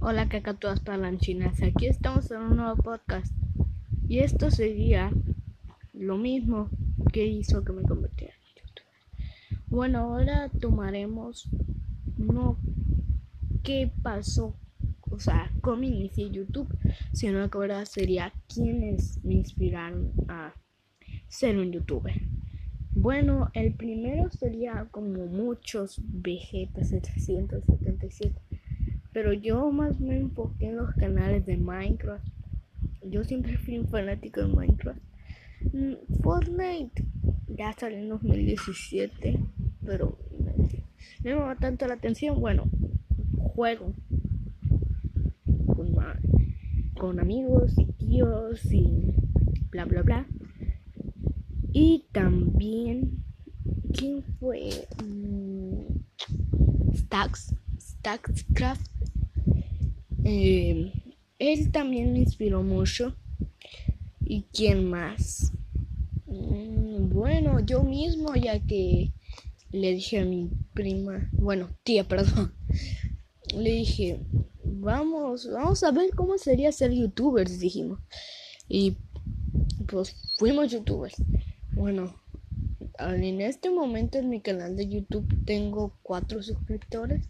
Hola cacatuas palanchinas, aquí estamos en un nuevo podcast y esto sería lo mismo que hizo que me convirtiera en youtuber. Bueno, ahora tomaremos no qué pasó, o sea, cómo inicié YouTube, sino que ahora sería quiénes me inspiraron a ser un youtuber. Bueno, el primero sería como muchos Vegeta 777 pero yo más me enfoqué en los canales de Minecraft. Yo siempre fui un fanático de Minecraft. Mm, Fortnite ya salió en 2017, pero me llama tanto la atención. Bueno, juego con, con amigos y tíos y bla bla bla. Y también, ¿quién fue? Mm, Stacks, Stackscraft eh, él también me inspiró mucho. ¿Y quién más? Mm, bueno, yo mismo, ya que le dije a mi prima, bueno, tía, perdón, le dije, vamos, vamos a ver cómo sería ser youtubers, dijimos. Y pues fuimos youtubers. Bueno, en este momento en mi canal de YouTube tengo cuatro suscriptores.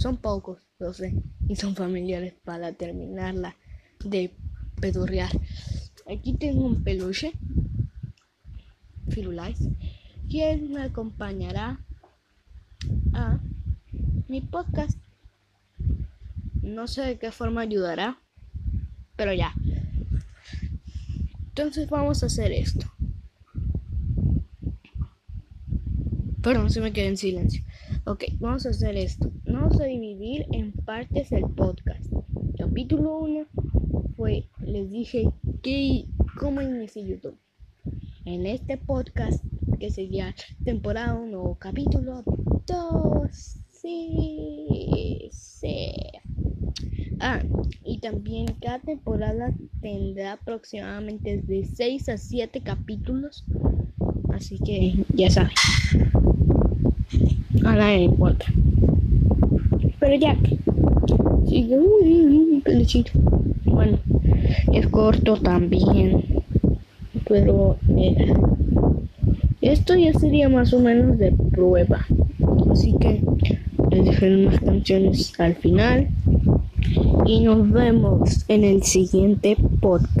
Son pocos, lo sé, y son familiares para terminarla de pedorrear. Aquí tengo un peluche, Firulais, quien me acompañará a mi podcast. No sé de qué forma ayudará, pero ya. Entonces vamos a hacer esto. Perdón, se me quedé en silencio. Ok, vamos a hacer esto. Vamos a dividir en partes el podcast. Capítulo 1 fue, les dije, que, cómo inicié YouTube. En este podcast, que sería temporada 1 o capítulo 2, sí, sí. Ah, y también cada temporada tendrá aproximadamente de 6 a 7 capítulos. Así que ya saben a nadie importa. Pero Jack sigue, uy, peluchito. Bueno, es corto también. Pero mira, esto ya sería más o menos de prueba. Así que les dejaré unas canciones al final. Y nos vemos en el siguiente podcast.